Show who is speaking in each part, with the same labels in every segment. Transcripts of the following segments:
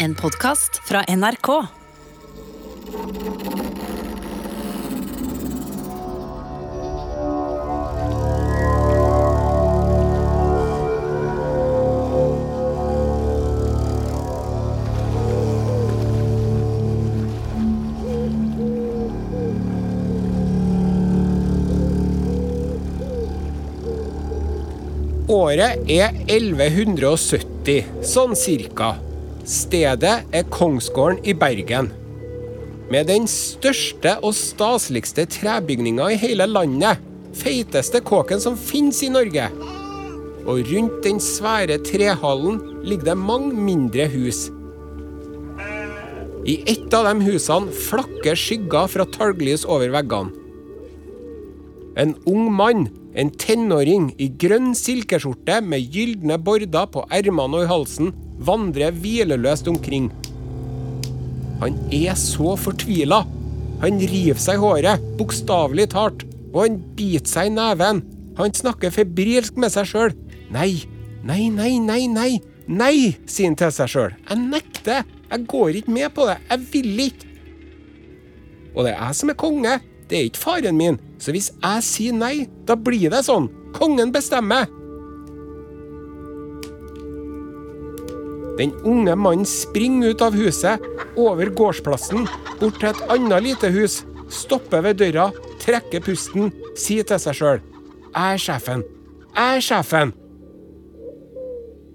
Speaker 1: En podkast fra NRK.
Speaker 2: Året er 1170, sånn cirka. Stedet er Kongsgården i Bergen. Med den største og staseligste trebygninga i hele landet. Feiteste kåken som finnes i Norge. Og rundt den svære trehallen ligger det mange mindre hus. I ett av de husene flakker skygger fra talglys over veggene. En ung mann, en tenåring i grønn silkeskjorte med gylne border på ermene og i halsen, vandrer hvileløst omkring. Han er så fortvila. Han river seg i håret, bokstavelig talt, og han biter seg i neven. Han snakker febrilsk med seg sjøl. Nei, nei, nei, nei, nei, nei, sier han til seg sjøl. Jeg nekter. Jeg går ikke med på det. Jeg vil ikke. Og det er jeg som er konge. Det er ikke faren min. Så hvis jeg sier nei, da blir det sånn. Kongen bestemmer. Den unge mannen springer ut av huset, over gårdsplassen, bort til et annet lite hus, stopper ved døra, trekker pusten, sier til seg sjøl Jeg er sjefen. Jeg er sjefen.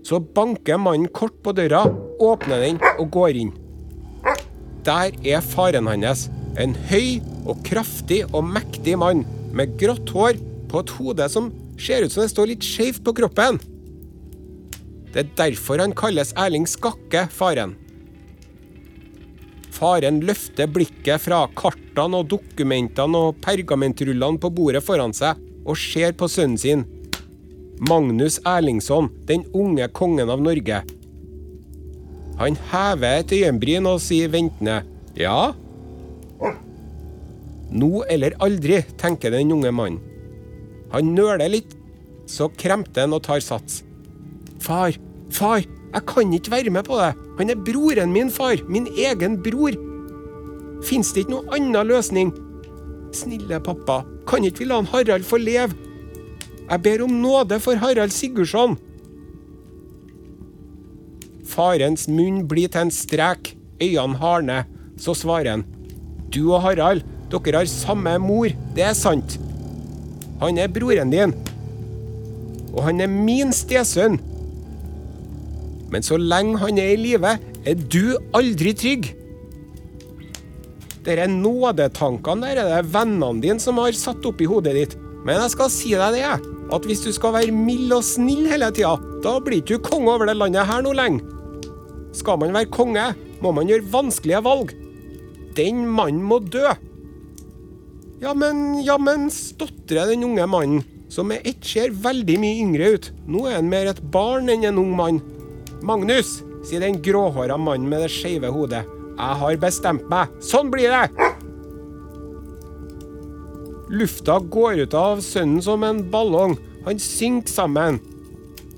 Speaker 2: Så banker mannen kort på døra, åpner den og går inn. Der er faren hans. En høy og kraftig og mektig mann med grått hår på et hode som ser ut som det står litt skjevt på kroppen. Det er derfor han kalles Erling Skakke, faren. Faren løfter blikket fra kartene og dokumentene og pergamentrullene på bordet foran seg og ser på sønnen sin. Magnus Erlingsson, den unge kongen av Norge. Han hever et øyenbryn og sier ventende ja. Nå eller aldri, tenker den unge mannen. Han nøler litt, så kremter han og tar sats. Far, far, jeg kan ikke være med på det. Han er broren min, far. Min egen bror. Fins det ikke noen annen løsning? Snille pappa, kan ikke vi la han Harald få leve? Jeg ber om nåde for Harald Sigurdsson. Farens munn blir til en strek, øynene hardner. Så svarer han. Du og Harald, dere har samme mor, det er sant. Han er broren din. Og han er min stesønn. Men så lenge han er i live, er du aldri trygg. Dere nådetankene der er det vennene dine som har satt opp i hodet ditt. Men jeg skal si deg det, at hvis du skal være mild og snill hele tida, da blir ikke du konge over det landet her noe lenge. Skal man være konge, må man gjøre vanskelige valg. Den mannen må dø. Ja, men, ja, men, stotrer den unge mannen, som med ett ser veldig mye yngre ut. Nå er han mer et barn enn en ung mann. Magnus, sier den gråhåra mannen med det skeive hodet. Jeg har bestemt meg. Sånn blir det! Lufta går ut av sønnen som en ballong. Han synker sammen.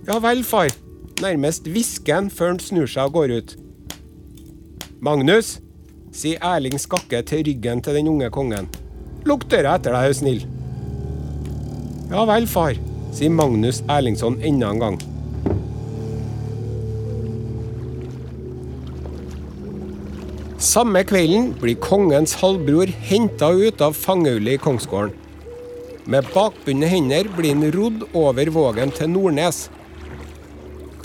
Speaker 2: Ja vel, far. Nærmest hvisker han før han snur seg og går ut. Magnus, sier Erling Skakke til ryggen til den unge kongen. Lukk døra etter deg, er snill. Ja vel, far, sier Magnus Erlingsson enda en gang. Samme kvelden blir kongens halvbror henta ut av fangehullet i Kongsgården. Med bakbundne hender blir han rodd over vågen til Nordnes.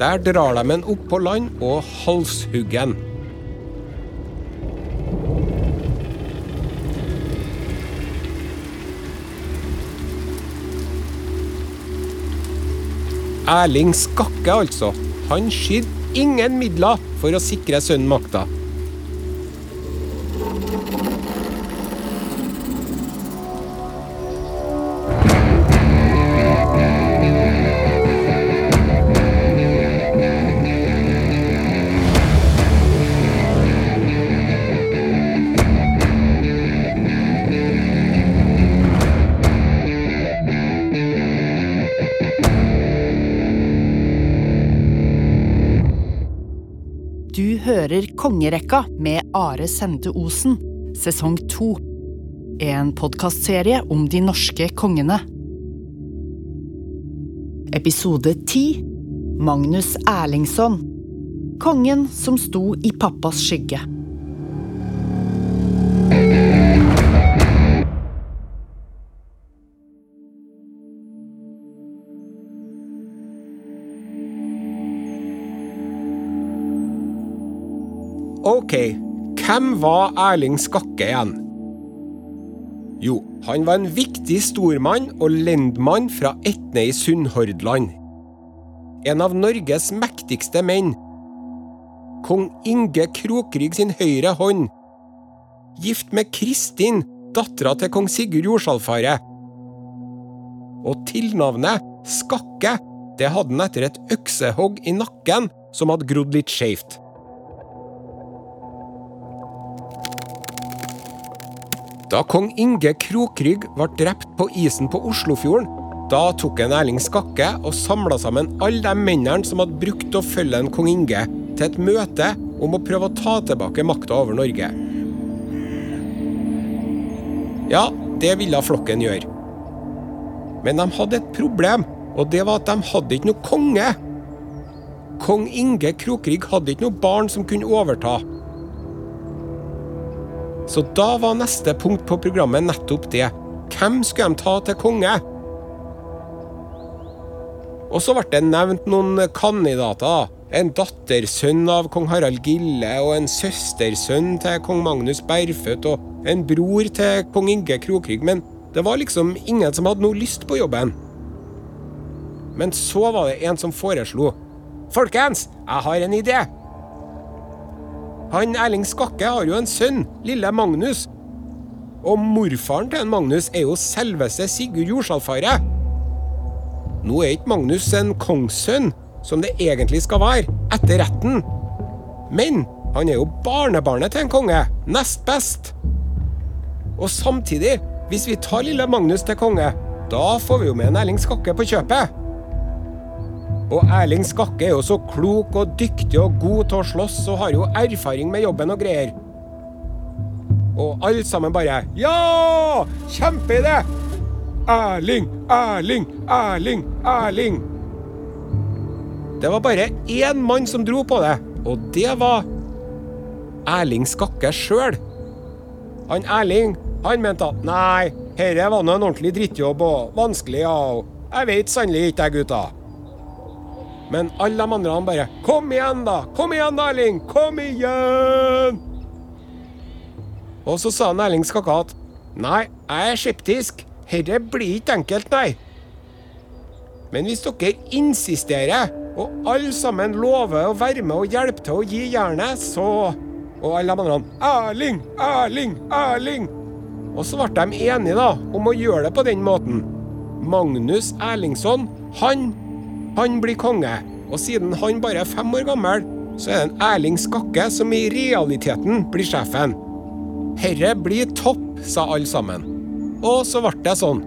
Speaker 2: Der drar de han opp på land og halshugger ham. Erling Skakke, altså. Han skyr ingen midler for å sikre sønnen makta.
Speaker 1: Hører Kongerekka med Are Sende Osen, sesong to. En podkastserie om de norske kongene. Episode ti Magnus Erlingsson. Kongen som sto i pappas skygge.
Speaker 2: Ok, hvem var Erling Skakke igjen? Jo, han var en viktig stormann og lendmann fra Etne i Sunnhordland. En av Norges mektigste menn. Kong Inge Krokrygg sin høyre hånd. Gift med Kristin, dattera til kong Sigurd Jordsalfaret. Og tilnavnet Skakke, det hadde han etter et øksehogg i nakken som hadde grodd litt skeivt. Da kong Inge Krokrygg ble drept på isen på Oslofjorden, da tok en Erling Skakke og samla sammen alle de mennene som hadde brukt å følge en kong Inge, til et møte om å prøve å ta tilbake makta over Norge. Ja, det ville flokken gjøre. Men de hadde et problem, og det var at de hadde ikke noe konge. Kong Inge Krokrygg hadde ikke noe barn som kunne overta. Så da var neste punkt på programmet nettopp det. Hvem skulle de ta til konge? Og så ble det nevnt noen kandidater. En dattersønn av kong Harald Gille, og en søstersønn til kong Magnus Berføt, og en bror til kong Inge Krokrygg. Men det var liksom ingen som hadde noe lyst på jobben. Men så var det en som foreslo. Folkens, jeg har en idé! Han Erling Skakke har jo en sønn, lille Magnus. Og morfaren til en Magnus er jo selveste Sigurd Jordsalfaret. Nå er ikke Magnus en kongssønn, som det egentlig skal være, etter retten. Men han er jo barnebarnet til en konge. Nest best. Og samtidig, hvis vi tar lille Magnus til konge, da får vi jo med en Erling Skakke på kjøpet. Og Erling Skakke er jo så klok og dyktig og god til å slåss og har jo erfaring med jobben og greier. Og alle sammen bare Ja! Kjempeidé! Erling, Erling, Erling, Erling. Det var bare én mann som dro på det, og det var Erling Skakke sjøl. Han Erling, han mente at nei, herre var nå en ordentlig drittjobb og vanskelig, ja, jeg veit sannelig ikke, jeg, gutta. Men alle de andre han bare Kom igjen, da! Kom igjen, Erling! Kom igjen! Og så sa han Erling Skakka at Nei, jeg er skeptisk. Herre blir ikke enkelt, nei. Men hvis dere insisterer, og alle sammen lover å være med og hjelpe til å gi jernet, så Og alle de andre Erling! Erling! Erling! Og så ble de enige da, om å gjøre det på den måten. Magnus Erlingsson, han han blir konge, og siden han bare er fem år gammel, så er det en Erling Skakke som i realiteten blir sjefen. Herre blir topp, sa alle sammen. Og så ble det sånn.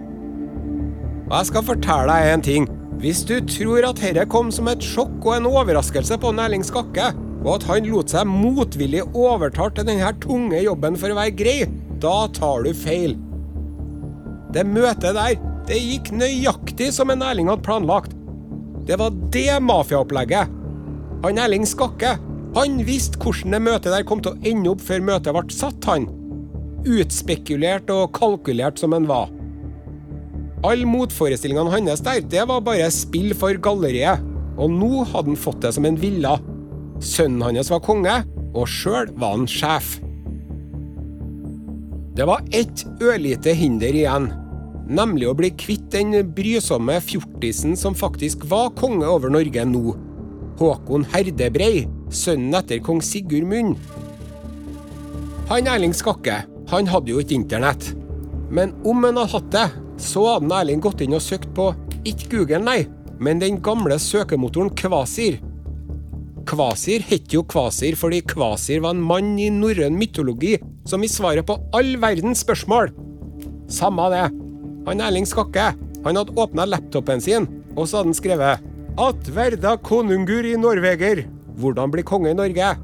Speaker 2: Og jeg skal fortelle deg en ting. Hvis du tror at herre kom som et sjokk og en overraskelse på Erling Skakke, og at han lot seg motvillig overtale til denne tunge jobben for å være grei, da tar du feil. Det møtet der, det gikk nøyaktig som en Erling hadde planlagt. Det var det mafiaopplegget. Han Erling Skakke, han visste hvordan det møtet der kom til å ende opp før møtet ble satt, han. Utspekulert og kalkulert som han var. Alle motforestillingene hans der, det var bare spill for galleriet. Og nå hadde han fått det som en villa. Sønnen hans var konge, og sjøl var han sjef. Det var ett ørlite hinder igjen nemlig å bli kvitt den brysomme fjortisen som faktisk var konge over Norge nå. Håkon Herdebrei, sønnen etter kong Sigurd Munn. Han Erling Skakke, han hadde jo ikke internett. Men om han hadde hatt det, så hadde Erling gått inn og søkt på ikke Google, nei, men den gamle søkemotoren Kvasir. Kvasir het jo Kvasir fordi Kvasir var en mann i norrøn mytologi som i svaret på all verdens spørsmål. Samme det, han Erling Skakke han hadde åpna laptopen sin, og så hadde han skrevet At verda konungur i Norveger. Hvordan bli konge i Norge?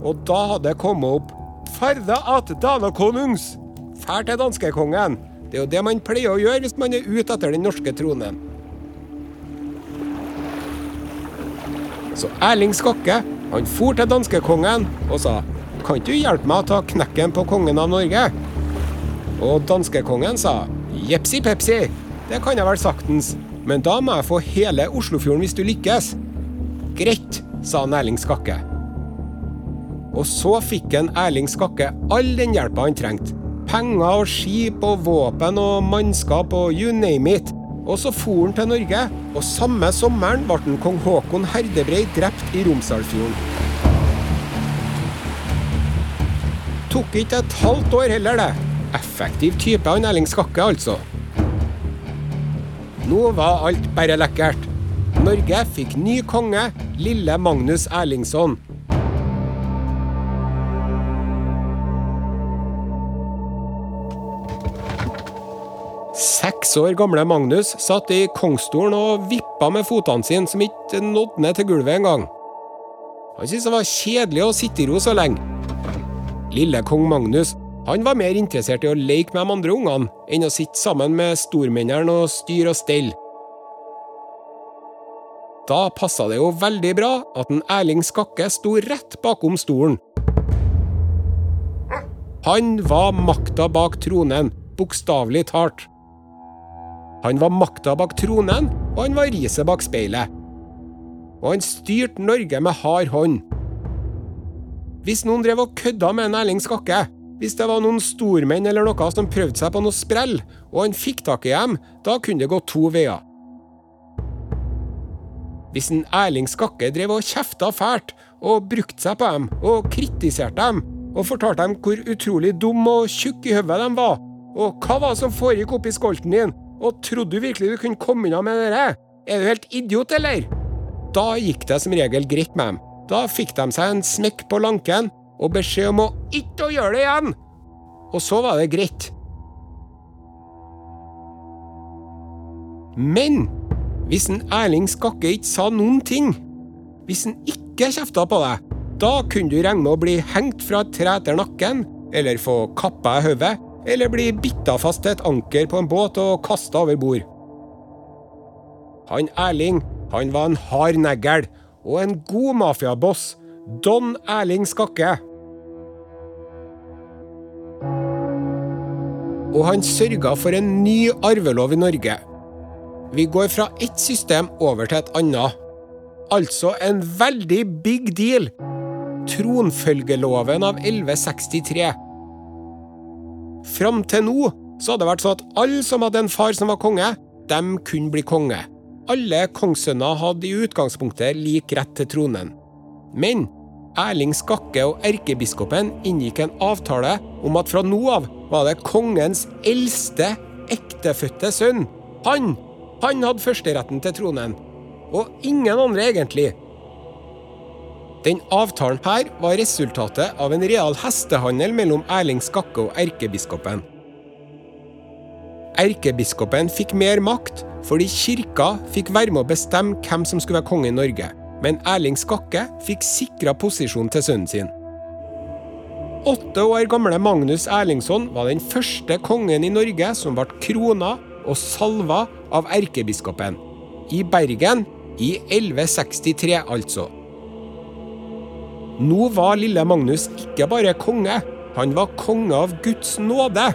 Speaker 2: og da hadde det kommet opp 'Ferda at danakonungs! Fær til danskekongen! Det er jo det man pleier å gjøre hvis man er ute etter den norske tronen. Så Erling Skakke han for til danskekongen og sa Kan du hjelpe meg å ta knekken på kongen av Norge? Og danskekongen sa Jepsi pepsi, det kan jeg vel saktens, men da må jeg få hele Oslofjorden hvis du lykkes. Greit, sa Erling Skakke. Og så fikk en Erling Skakke all den hjelpa han trengte. Penger og skip og våpen og mannskap og you name it. Og så for han til Norge, og samme sommeren ble den kong Haakon Herdebrei drept i Romsdalsfjorden. Tok ikke et halvt år heller, det. Effektiv type han Erling Skakke, altså. Nå var alt bare lekkert. Norge fikk ny konge, lille Magnus Erlingsson. Seks år gamle Magnus satt i kongsstolen og vippa med fotene sine som ikke nådde ned til gulvet engang. Han syntes det var kjedelig å sitte i ro så lenge. Lille kong Magnus han var mer interessert i å leke med de andre ungene enn å sitte sammen med stormennene og styre og stelle. Da passa det jo veldig bra at en Erling Skakke sto rett bakom stolen. Han var makta bak tronen, bokstavelig talt. Han var makta bak tronen, og han var riset bak speilet. Og han styrte Norge med hard hånd. Hvis noen drev og kødda med en Erling Skakke, hvis det var noen stormenn eller noe som prøvde seg på noe sprell, og han fikk tak i dem, da kunne det gå to veier. Hvis en Erling Skakke drev og kjefta fælt, og brukte seg på dem, og kritiserte dem, og fortalte dem hvor utrolig dum og tjukk i hodet de var, og hva var det som foregikk oppi skolten din, og trodde du virkelig du kunne komme unna med det? Er du helt idiot, eller? Da gikk det som regel greit med dem. Da fikk de seg en smekk på lanken og beskjed om å ikke å gjøre det igjen. Og så var det greit. Men hvis en Erling Skakke ikke sa noen ting, hvis en ikke kjefta på deg, da kunne du regne med å bli hengt fra et tre etter nakken, eller få kappa i hodet, eller bli bitta fast til et anker på en båt og kasta over bord. Han Erling, han var en hard negl og en god mafiaboss. Don Erling Skakke. Og han sørga for en ny arvelov i Norge. Vi går fra ett system over til et annet. Altså en veldig big deal. Tronfølgeloven av 1163. Fram til nå så hadde det vært sånn at alle som hadde en far som var konge, dem kunne bli konge. Alle kongssønner hadde i utgangspunktet lik rett til tronen. Men Erling Skakke og erkebiskopen inngikk en avtale om at fra nå av var det kongens eldste ektefødte sønn. Han! Han hadde førsteretten til tronen. Og ingen andre, egentlig. Den avtalen her var resultatet av en real hestehandel mellom Erling Skakke og erkebiskopen. Erkebiskopen fikk mer makt fordi kirka fikk være med å bestemme hvem som skulle være konge i Norge, men Erling Skakke fikk sikra posisjonen til sønnen sin. Åtte år gamle Magnus Erlingsson var den første kongen i Norge som ble krona og salva av erkebiskopen. I Bergen i 1163, altså. Nå var lille Magnus ikke bare konge, han var konge av Guds nåde.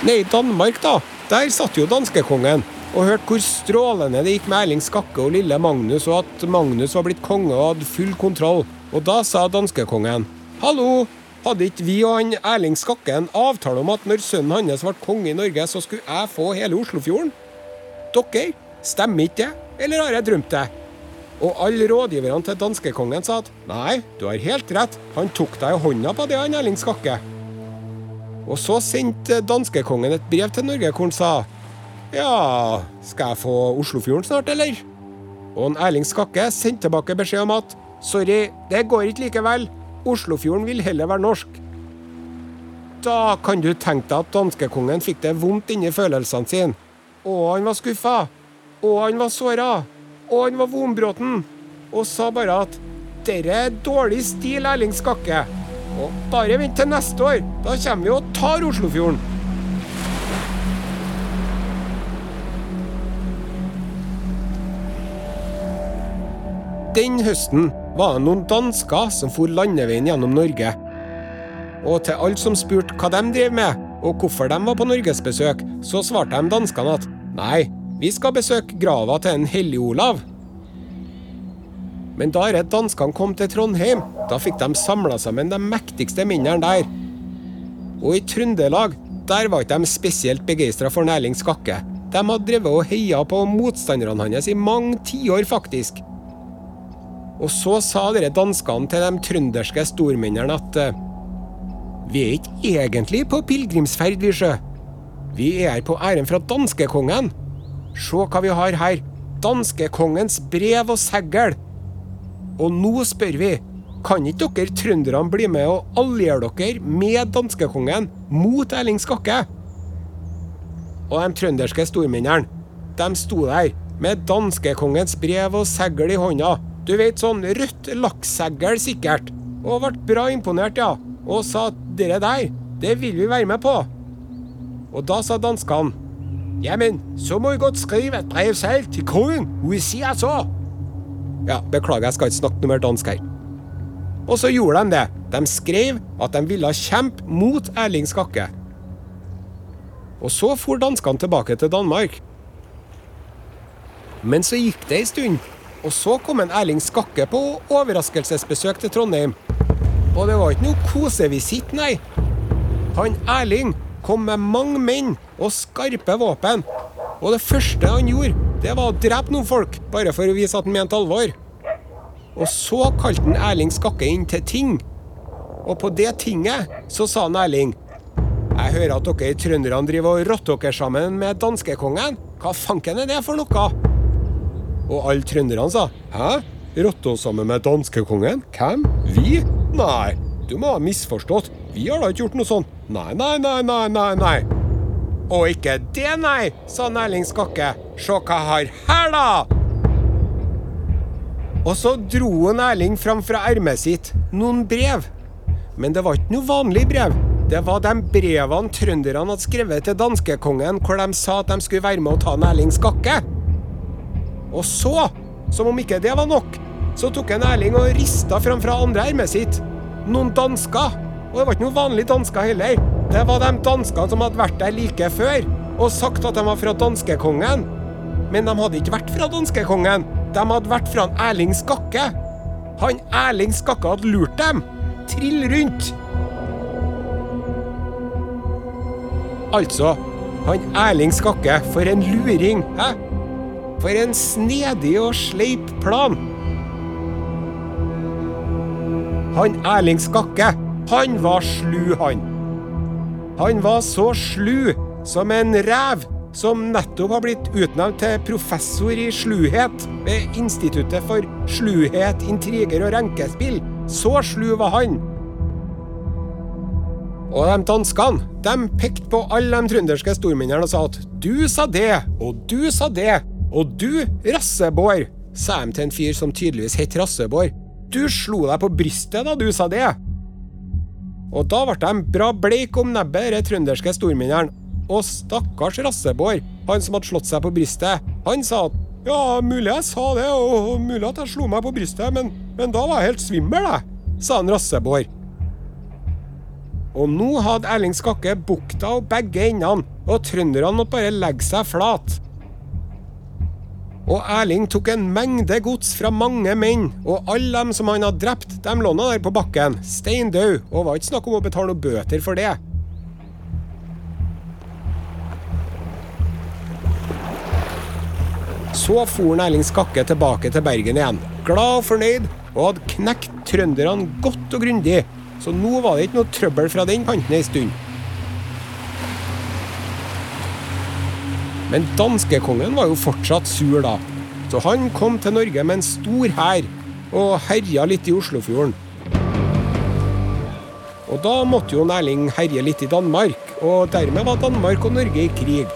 Speaker 2: Nede i Danmark, da, der satt jo danskekongen og hørte hvor strålende det gikk med Erling Skakke og lille Magnus, og at Magnus var blitt konge og hadde full kontroll. Og da sa danskekongen Hallo, hadde ikke vi og han Erling Skakke en avtale om at når sønnen hans ble konge i Norge, så skulle jeg få hele Oslofjorden? Dere, stemmer ikke det, eller har jeg drømt det? Og alle rådgiverne til danskekongen sa at nei, du har helt rett, han tok deg i hånda på det, han Erling Skakke. Og så sendte danskekongen et brev til Norge hvor han sa ja, skal jeg få Oslofjorden snart, eller? Og en Erling Skakke sendte tilbake beskjed om at Sorry, det går ikke likevel. Oslofjorden vil heller være norsk. Da kan du tenke deg at danskekongen fikk det vondt inni følelsene sine. Å, han var skuffa. Å, han var såra. Å, han var vonbråten. Og sa bare at dette er dårlig stil, Erling Skakke. Og bare vent til neste år. Da kommer vi og tar Oslofjorden. Den høsten var det noen dansker som for landeveien gjennom Norge. Og til alle som spurte hva de drev med, og hvorfor de var på norgesbesøk, så svarte de danskene at nei, vi skal besøke grava til en hellig Olav. Men da redd danskene kom til Trondheim, da fikk de samla sammen de mektigste mennene der. Og i Trøndelag, der var ikke de spesielt begeistra for Erling Skakke. De hadde drevet og heia på motstanderne hans i mange tiår, faktisk. Og så sa dere danskene til de trønderske stormennene at eh, vi er ikke egentlig på pilegrimsferd, vi. Vi er her på æren fra danskekongen. Se hva vi har her. Danskekongens brev og segl. Og nå spør vi, kan ikke dere trønderne bli med og alliere dere med danskekongen mot Erling Skakke? Og de trønderske stormennene, de sto der med danskekongens brev og segl i hånda. Du vet, sånn rødt lakssegl sikkert. Og ble bra imponert, ja. Og sa at dere der, det vil vi være med på. Og da sa danskene Jamen, så må vi godt skrive et brev selv til kongen. Vi sier så. Ja, beklager, jeg skal ikke snakke noe mer dansk her. Og så gjorde de det. De skrev at de ville kjempe mot Erling Skakke. Og så for danskene tilbake til Danmark. Men så gikk det ei stund, og så kom en Erling Skakke på overraskelsesbesøk til Trondheim. Og det var ikke noe kosevisitt, nei. Han Erling kom med mange menn og skarpe våpen. Og det første han gjorde, det var å drepe noen folk, bare for å vise at han mente alvor. Og så kalte han Erling Skakke inn til ting. Og på det tinget så sa han Erling Jeg hører at dere trønderne driver og rotter dere sammen med danskekongen. Hva fanken er det for noe? Og alle trønderne sa Hæ? Rotte oss sammen med danskekongen? Hvem? Vi? Nei, du må ha misforstått. Vi har da ikke gjort noe sånt. Nei, nei, nei, nei, nei, nei. Og ikke det, nei, sa Erling Skakke. Se hva jeg har her, da! Og så dro han Erling fram fra ermet sitt noen brev. Men det var ikke noe vanlig brev. Det var de brevene trønderne hadde skrevet til danskekongen, hvor de sa at de skulle være med å ta Erling Skakke. Og så, som om ikke det var nok, så tok en Erling og rista fram fra andre ermet sitt noen dansker. Og det var ikke noen vanlige dansker heller. Det var de danskene som hadde vært der like før og sagt at de var fra danskekongen. Men de hadde ikke vært fra danskekongen. De hadde vært fra Erling Skakke. Han Erling Skakke hadde lurt dem. Trill rundt. Altså, han Erling Skakke, for en luring, hæ? For en snedig og sleip plan. Han Erling Skakke, han var slu, han. Han var så slu som en rev som nettopp har blitt utnevnt til professor i sluhet ved Instituttet for sluhet, intriger og renkespill. Så slu var han. Og de danskene de pekte på alle de trønderske stormennene og sa at du sa det, og du sa det, og du, Rassebår, sa de til en fyr som tydeligvis het Rassebår. Du slo deg på brystet da du sa det. Og da ble de bra bleik om nebbet, de trønderske stormennene. Og stakkars Rassebår, han som hadde slått seg på brystet, han sa at ja, mulig jeg sa det, og mulig at jeg slo meg på brystet, men, men da var jeg helt svimmel, jeg, sa han Rassebår. Og nå hadde Erling Skakke bukta og begge endene, og trønderne måtte bare legge seg flat. Og Erling tok en mengde gods fra mange menn, og alle dem som han hadde drept, de lå nå der på bakken, steindød, og var ikke snakk om å betale noe bøter for det. Så for Erling Skakke tilbake til Bergen igjen, glad og fornøyd, og hadde knekt trønderne godt og grundig, så nå var det ikke noe trøbbel fra den kanten ei stund. Men danskekongen var jo fortsatt sur da, så han kom til Norge med en stor hær. og herja litt i Oslofjorden. Og da måtte jo Erling herje litt i Danmark, og dermed var Danmark og Norge i krig.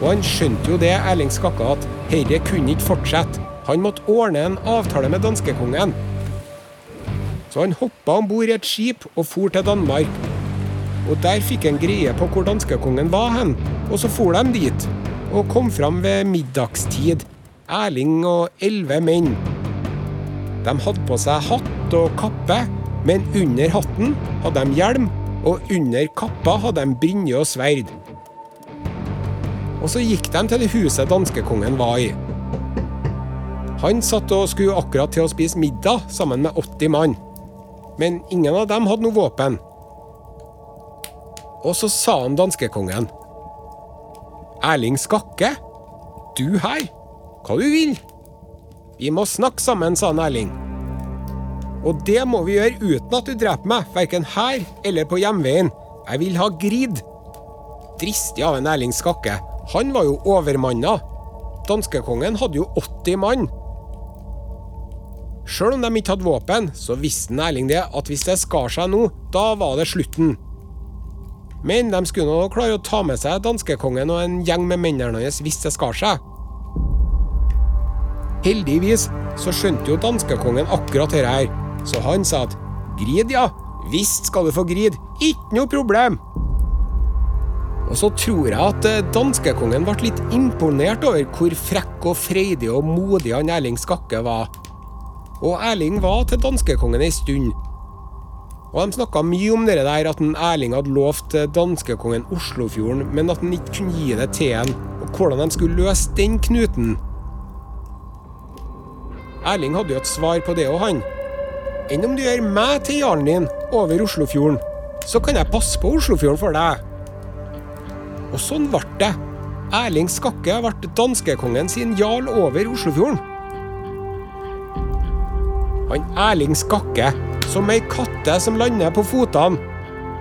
Speaker 2: Og han skjønte jo det, Erling Skakke, at herre kunne ikke fortsette. Han måtte ordne en avtale med danskekongen. Så han hoppa om bord i et skip og for til Danmark. Og der fikk han greie på hvor danskekongen var hen, og så for de dit. Og kom fram ved middagstid, Erling og elleve menn. De hadde på seg hatt og kappe, men under hatten hadde de hjelm, og under kappa hadde de brynje og sverd. Og så gikk de til det huset danskekongen var i. Han satt og skulle akkurat til å spise middag sammen med 80 mann. Men ingen av dem hadde noe våpen. Og så sa han danskekongen. Erling Skakke, du her? Hva du vil? Vi må snakke sammen, sa han Erling. Og det må vi gjøre uten at du dreper meg, verken her eller på hjemveien. Jeg vil ha grid. Dristig av en Erling Skakke. Han var jo overmanna. Danskekongen hadde jo 80 mann. Sjøl om de ikke hadde våpen, så visste Erling det at hvis det skar seg nå, da var det slutten. Men de skulle nå klare å ta med seg danskekongen og en gjeng med mennene hans hvis det skar seg. Heldigvis så skjønte jo danskekongen akkurat dette her, så han sa at grid, ja, visst skal du få grid, ikke noe problem. Og så tror jeg at eh, danskekongen ble litt imponert over hvor frekk og freidig og modig han Erling Skakke var. Og Erling var til danskekongen ei stund. Og de snakka mye om det der at Erling hadde lovt danskekongen Oslofjorden, men at han ikke kunne gi det til ham, og hvordan de skulle løse den knuten. Erling hadde jo et svar på det òg, han. Enn om du gjør meg til jarlen din over Oslofjorden, så kan jeg passe på Oslofjorden for deg. Og sånn ble det. Erling Skakke ble danskekongen sin jarl over Oslofjorden. Han Erling Skakke, som ei katte som lander på fotene,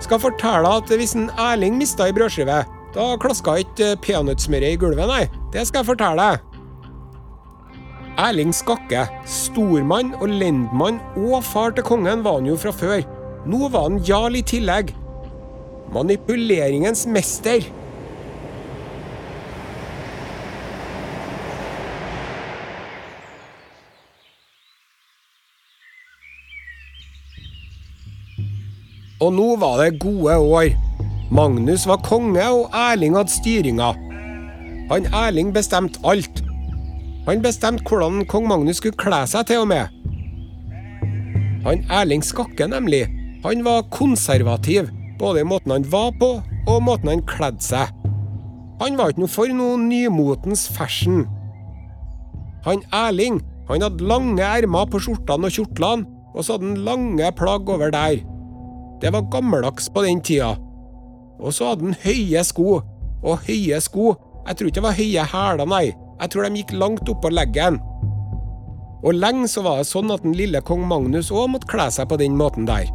Speaker 2: skal fortelle at hvis en Erling mista ei brødskive, da klaska ikke peanøttsmøret i gulvet, nei. Det skal jeg fortelle deg. Erling Skakke, stormann og lendmann og far til kongen, var han jo fra før. Nå var han jarl i tillegg. Manipuleringens mester. Og nå var det gode år. Magnus var konge, og Erling hadde styringa. Han Erling bestemte alt. Han bestemte hvordan kong Magnus skulle kle seg, til og med. Han Erling Skakke, nemlig, han var konservativ, både i måten han var på, og måten han kledde seg. Han var ikke noe for noe nymotens fashion. Han Erling, han hadde lange ermer på skjortene og kjortlene, og så hadde han lange plagg over der. Det var gammeldags på den tida. Og så hadde han høye sko. Og høye sko Jeg tror ikke det var høye hæler, nei. Jeg tror de gikk langt oppå leggen. Og lenge så var det sånn at den lille kong Magnus òg måtte kle seg på den måten der.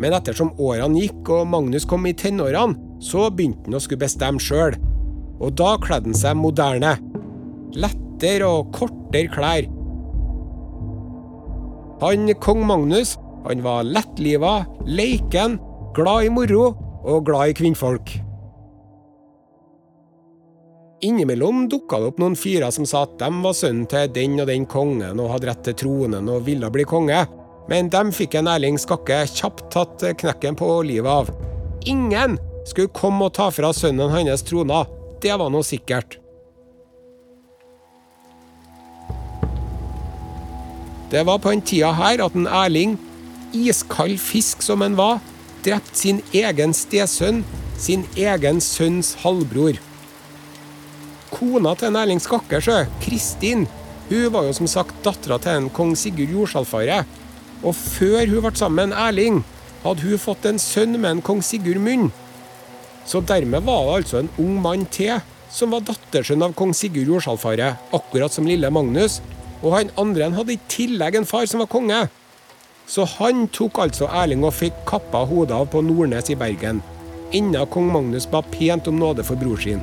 Speaker 2: Men ettersom årene gikk og Magnus kom i tenårene, så begynte han å skulle bestemme sjøl. Og da kledde han seg moderne. Lettere og kortere klær. Han kong Magnus han var lettliva, leiken, glad i moro og glad i kvinnfolk. Innimellom dukka det opp noen fyrer som sa at de var sønnen til den og den kongen og hadde rett til tronen og ville bli konge, men dem fikk en Erling Skakke kjapt tatt knekken på livet av. Ingen skulle komme og ta fra sønnen hans trona, det var noe sikkert. Det var på den tida her at en Erling iskald fisk som han var, drept sin egen stesønn, sin egen sønns halvbror. Kona til en Erling Skakkersjø, Kristin, hun var jo som sagt dattera til en kong Sigurd Jordsalfare. Og før hun ble sammen med Erling, hadde hun fått en sønn med en kong Sigurd Munn. Så dermed var det altså en ung mann til som var dattersønn av kong Sigurd Jordsalfare, akkurat som lille Magnus. Og han andre hadde i tillegg en far som var konge. Så han tok altså Erling og fikk kappa hodet av på Nordnes i Bergen, enda kong Magnus ba pent om nåde for bror sin.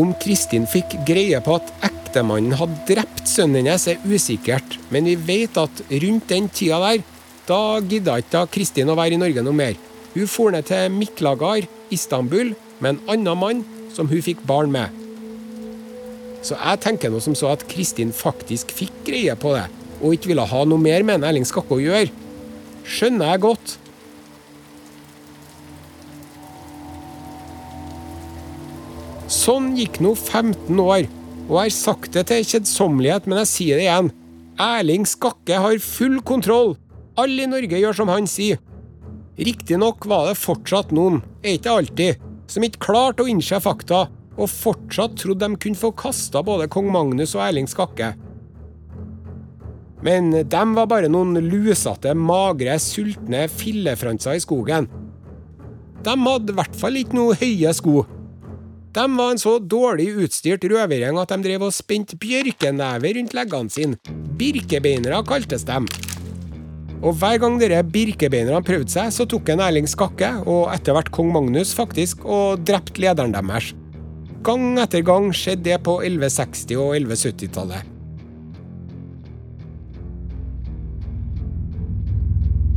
Speaker 2: Om Kristin fikk greie på at ektemannen hadde drept sønnen hennes, er usikkert, men vi vet at rundt den tida der, da gidda ikke Kristin å være i Norge noe mer. Hun for ned til Miklagar, Istanbul, med en annen mann som hun fikk barn med. Så jeg tenker noe som så at Kristin faktisk fikk greie på det, og ikke ville ha noe mer med Erling Skakke å gjøre. Skjønner jeg godt. Sånn gikk nå 15 år, og jeg har sagt det til kjedsommelighet, men jeg sier det igjen. Erling Skakke har full kontroll. Alle i Norge gjør som han sier. Riktignok var det fortsatt noen, er ikke alltid, som ikke klarte å innse fakta, og fortsatt trodde de kunne få kasta både kong Magnus og Erling Skakke. Men de var bare noen lusete, magre, sultne fillefranser i skogen. De hadde i hvert fall ikke noe høye sko. De var en så dårlig utstyrt røvergjeng at de drev og spente bjørkenever rundt leggene sine. Birkebeinere kaltes de. Og hver gang dere birkebeinerne prøvde seg, så tok en Erling Skakke, og etter hvert kong Magnus, faktisk, og drepte lederen deres. Gang etter gang skjedde det på 1160- og 1170-tallet.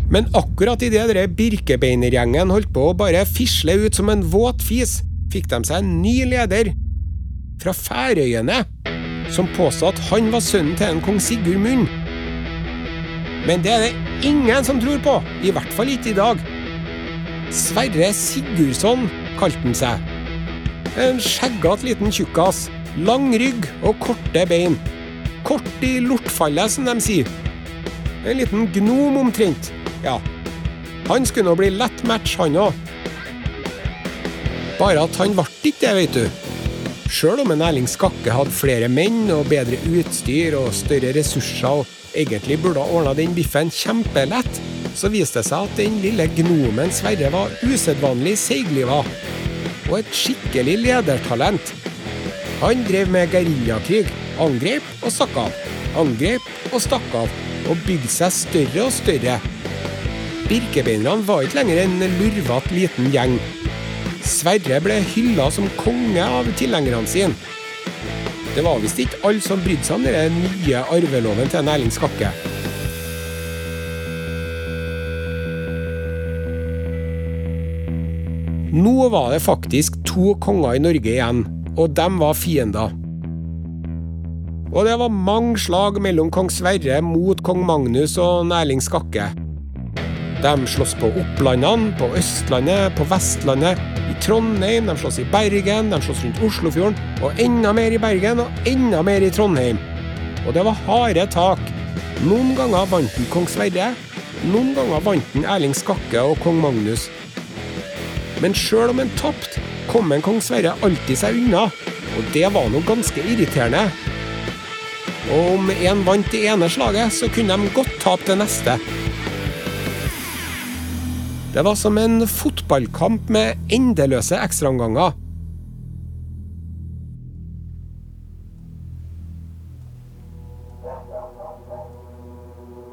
Speaker 2: Men akkurat idet Birkebeinergjengen holdt på å bare fisle ut som en våt fis, fikk de seg en ny leder. Fra Færøyene, som påstod at han var sønnen til en kong Sigurd Munn. Men det er det ingen som tror på, i hvert fall ikke i dag. Sverre Sigurdsson kalte han seg. En skjeggete liten tjukkas. Lang rygg og korte bein. Kort i lortfallet, som de sier. En liten gnom omtrent. Ja, han skulle nå bli lett match, han òg. Bare at han ble ikke det, vet du. Sjøl om en Erling Skakke hadde flere menn og bedre utstyr og større ressurser og egentlig burde ha ordna den biffen kjempelett, så viste det seg at den lille gnomen Sverre var usedvanlig seigliva. Og et skikkelig ledertalent. Han drev med geriljakrig. Angrep og stakk av. Angrep og stakk av. Og bygde seg større og større. Birkebeinerne var ikke lenger en lurvete liten gjeng. Sverre ble hylla som konge av tilhengerne sine. Det var visst ikke alle som brydde seg om den nye arveloven til Erling Skakke. Nå var det faktisk to konger i Norge igjen, og de var fiender. Og det var mange slag mellom kong Sverre mot kong Magnus og Erling Skakke. De slåss på Opplandene, på Østlandet, på Vestlandet, i Trondheim, de slåss i Bergen, de slåss rundt Oslofjorden, og enda mer i Bergen, og enda mer i Trondheim. Og det var harde tak. Noen ganger vant den kong Sverre, noen ganger vant den Erling Skakke og kong Magnus. Men sjøl om han tapte, kom en kong Sverre alltid seg unna, og det var noe ganske irriterende. Og om en vant det ene slaget, så kunne de godt tape det neste. Det var som en fotballkamp med endeløse ekstraomganger.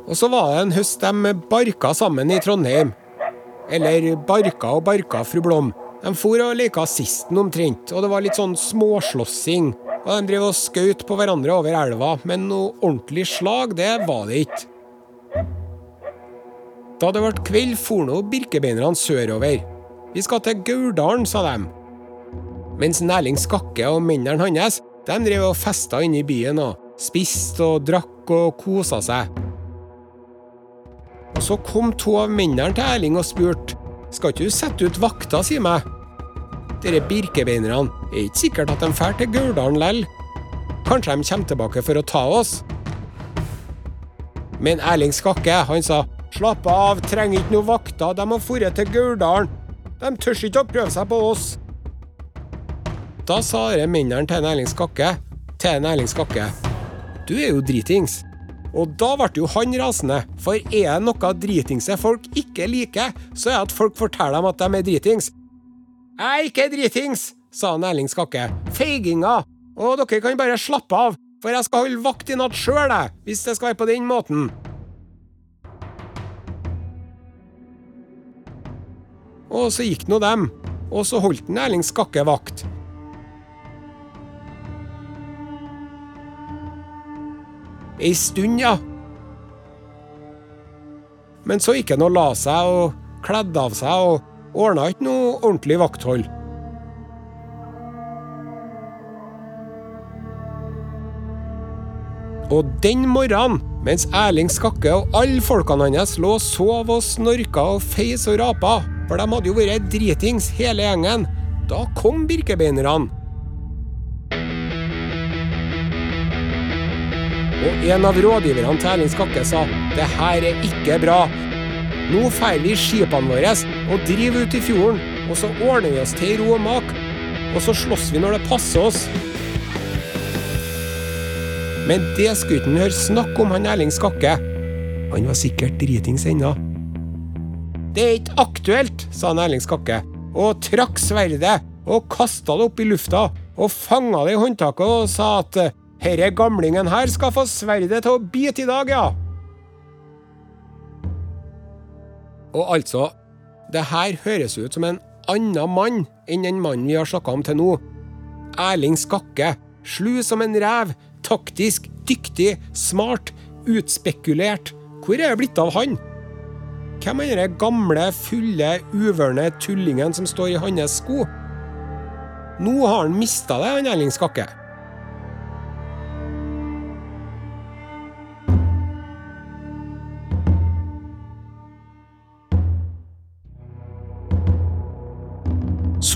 Speaker 2: Og så var det en høst de barka sammen i Trondheim. Eller barka og barka, fru Blom. De for og leka sisten omtrent, og det var litt sånn småslåssing. Og de drev og skjøt på hverandre over elva, men noe ordentlig slag, det var det ikke. Da det ble kveld, for nå birkebeinerne sørover. Vi skal til Gauldalen, sa de. Mens Erling Skakke og mennene hans de drev og festa inne i byen og spiste og drakk og kosa seg. Og Så kom to av mennene til Erling og spurte skal ikke du sette ut vakta, si meg. Dere birkebeinerne er ikke sikkert at de drar til Gauldalen lell. Kanskje de kommer tilbake for å ta oss? Men Erling Skakke, han sa slapp av, trenger ikke noen vakter, de har dratt til Gauldalen. De tør ikke å prøve seg på oss. Da sa dere mennene til Erling Skakke til Erling Skakke du er jo dritings. Og da ble jo han rasende, for er det noe dritingse folk ikke liker, så er det at folk forteller dem at de er dritings. Jeg er ikke dritings, sa han Erling Skakke. Feiginger! Og dere kan bare slappe av, for jeg skal holde vakt i natt sjøl, hvis det skal være på den måten. Og så gikk nå dem, og så holdt den Erling Skakke vakt. Ei stund, ja. Men så gikk han og la seg og kledde av seg og ordna ikke noe ordentlig vakthold. Og den morgenen, mens Erling Skakke og alle folkene hans lå og sov og snorka og feis og rapa, for de hadde jo vært dritings hele gjengen, da kom birkebeinerne. Og en av rådgiverne til Erling Skakke sa det her er ikke bra. Nå drar vi skipene våre og driver ut i fjorden, og så ordner vi oss til ro og mak. Og så slåss vi når det passer oss. Men det skulle ikke høre snakk om han Erling Skakke. Han var sikkert dritings ennå. Det er ikke aktuelt, sa han Erling Skakke, og trakk sverdet og kasta det opp i lufta og fanga det i håndtaket og sa at herre gamlingen her skal få sverdet til å bite i dag, ja. Og altså, det her høres ut som en annen mann enn den mannen vi har snakka om til nå. Erling Skakke, slu som en rev, taktisk, dyktig, smart, utspekulert. Hvor er det blitt av han? Hvem er den gamle, fulle, uvørne tullingen som står i hans sko? Nå har han mista det, han Erling Skakke.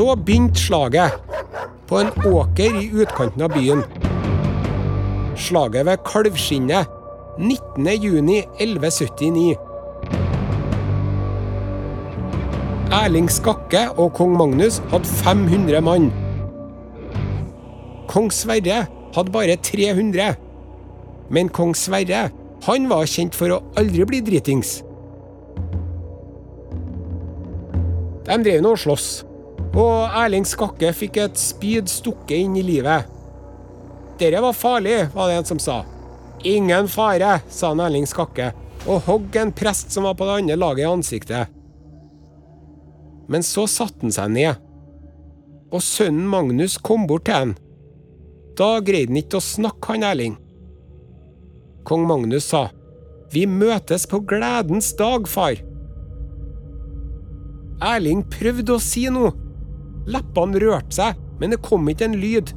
Speaker 2: Så begynte slaget, på en åker i utkanten av byen. Slaget ved Kalvskinnet, 19.6.1179. Erling Skakke og kong Magnus hadde 500 mann. Kong Sverre hadde bare 300. Men kong Sverre han var kjent for å aldri bli dritings. De drev nå og sloss, og Erling Skakke fikk et spyd stukket inn i livet. Dette var farlig, var det en som sa. Ingen fare, sa han Erling Skakke, og hogg en prest som var på det andre laget i ansiktet. Men så satte han seg ned, og sønnen Magnus kom bort til han. Da greide han ikke å snakke, han Erling. Kong Magnus sa, Vi møtes på gledens dag, far. Erling prøvde å si noe. Leppene rørte seg, men det kom ikke en lyd.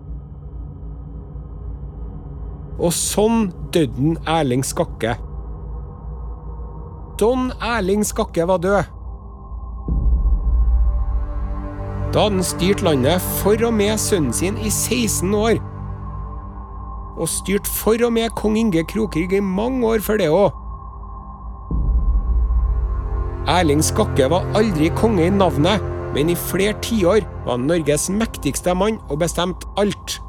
Speaker 2: Og sånn døde Erling Skakke. Don Erling Skakke var død. Da hadde han styrt landet for og med sønnen sin i 16 år. Og styrt for og med kong Inge Krokrygg i mange år før det òg. Erling Skakke var aldri konge i navnet, men i flere tiår var han Norges mektigste mann og bestemte alt.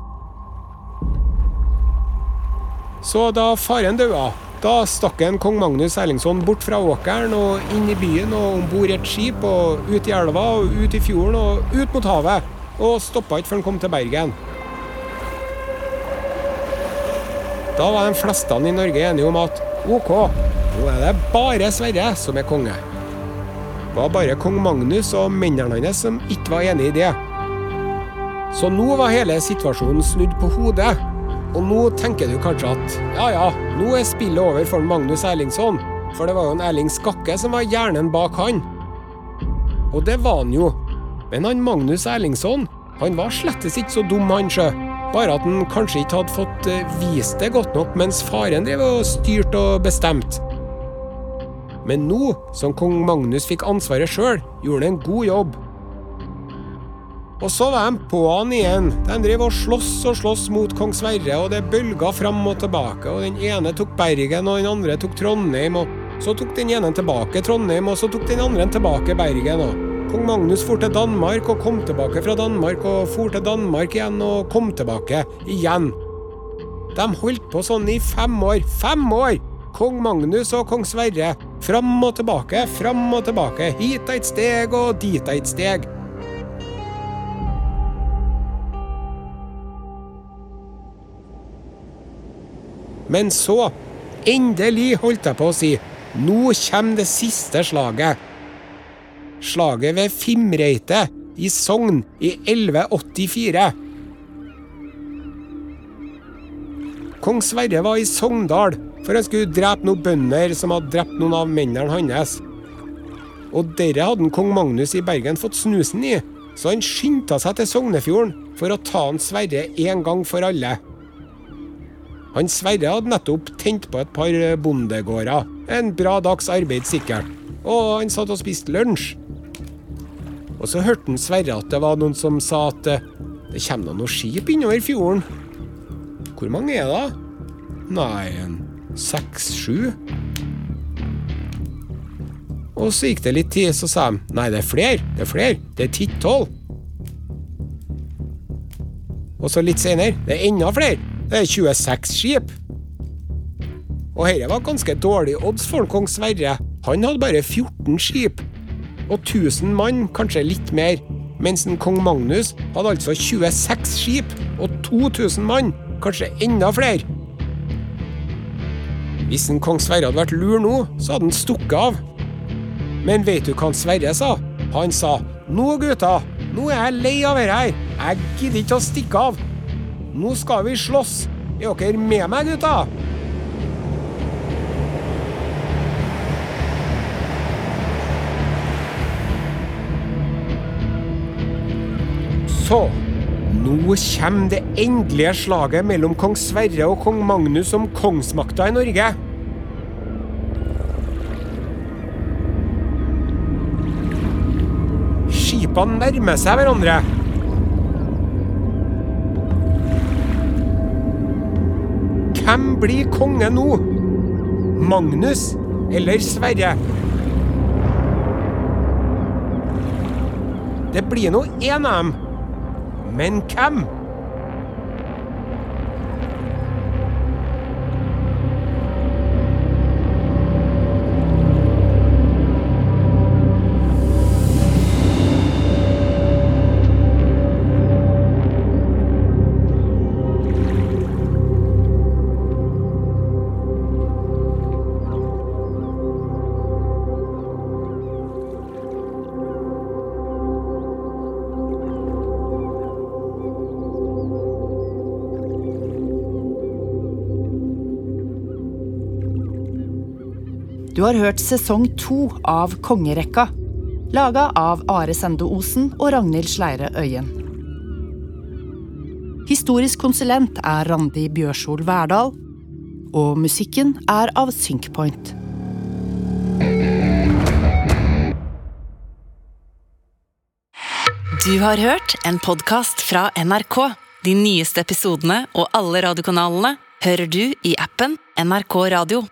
Speaker 2: Så da faren døde, da stakk en kong Magnus Erlingsson bort fra åkeren og inn i byen og om bord i et skip og ut i elva og ut i fjorden og ut mot havet. Og stoppa ikke før han kom til Bergen. Da var de fleste i Norge enige om at OK, nå er det bare Sverre som er konge. Var bare kong Magnus og mennene hans som ikke var enig i det. Så nå var hele situasjonen snudd på hodet. Og nå tenker du kanskje at ja ja, nå er spillet over for Magnus Erlingsson. For det var jo en Erling Skakke som var hjernen bak han. Og det var han jo. Men han Magnus Erlingsson, han var slettes ikke så dum, han sjø. Bare at han kanskje ikke hadde fått vist det godt nok mens faren drev og styrte og bestemte. Men nå som kong Magnus fikk ansvaret sjøl, gjorde han en god jobb. Og så var de på han igjen. De drev og sloss og sloss mot kong Sverre, og det bølga fram og tilbake, og den ene tok Bergen, og den andre tok Trondheim, og så tok den ene tilbake Trondheim, og så tok den andre tilbake Bergen, og kong Magnus for til Danmark og kom tilbake fra Danmark, og for til Danmark igjen og kom tilbake igjen. De holdt på sånn i fem år. Fem år! Kong Magnus og kong Sverre. Fram og tilbake, fram og tilbake. Hit et steg og dit et steg. Men så, endelig holdt jeg på å si, nå kommer det siste slaget. Slaget ved Fimreite i Sogn i 1184. Kong Sverre var i Sogndal, for han skulle drepe noen bønder som hadde drept noen av mennene hans. Og dere hadde kong Magnus i Bergen fått snusen i, så han skyndte seg til Sognefjorden for å ta han Sverre en gang for alle. Han Sverre hadde nettopp tent på et par bondegårder. En bra dags arbeid, sikkert. Og han satt og spiste lunsj. Og så hørte han Sverre at det var noen som sa at eh, det kommer noen skip innover fjorden. Hvor mange er det? Nei, en seks-sju? Og så gikk det litt tid, så sa de nei, det er flere, det er flere, det er ti-tolv. Og så litt senere, det er enda flere, det er 26 skip. Og dette var ganske dårlig odds for kong Sverre. Han hadde bare 14 skip. Og 1000 mann, kanskje litt mer. Mens en kong Magnus hadde altså 26 skip og 2000 mann, kanskje enda flere. Hvis en kong Sverre hadde vært lur nå, så hadde han stukket av. Men vet du hva han Sverre sa? Han sa nå, gutta, nå er jeg lei av dette her. Jeg gidder ikke å stikke av. Nå skal vi slåss. Er dere med meg, gutta? Så nå kommer det endelige slaget mellom kong Sverre og kong Magnus om kongsmakta i Norge. Skipene nærmer seg hverandre. Hvem blir konge nå? Magnus eller Sverre? Det blir nå én av dem. Men hvem?
Speaker 1: Du har hørt sesong to av Kongerekka, laga av Are Sende Osen og Ragnhild Sleire Øyen. Historisk konsulent er Randi Bjørsol Verdal, og musikken er av Synkpoint.
Speaker 3: Du har hørt en podkast fra NRK. De nyeste episodene og alle radiokanalene hører du i appen NRK Radio.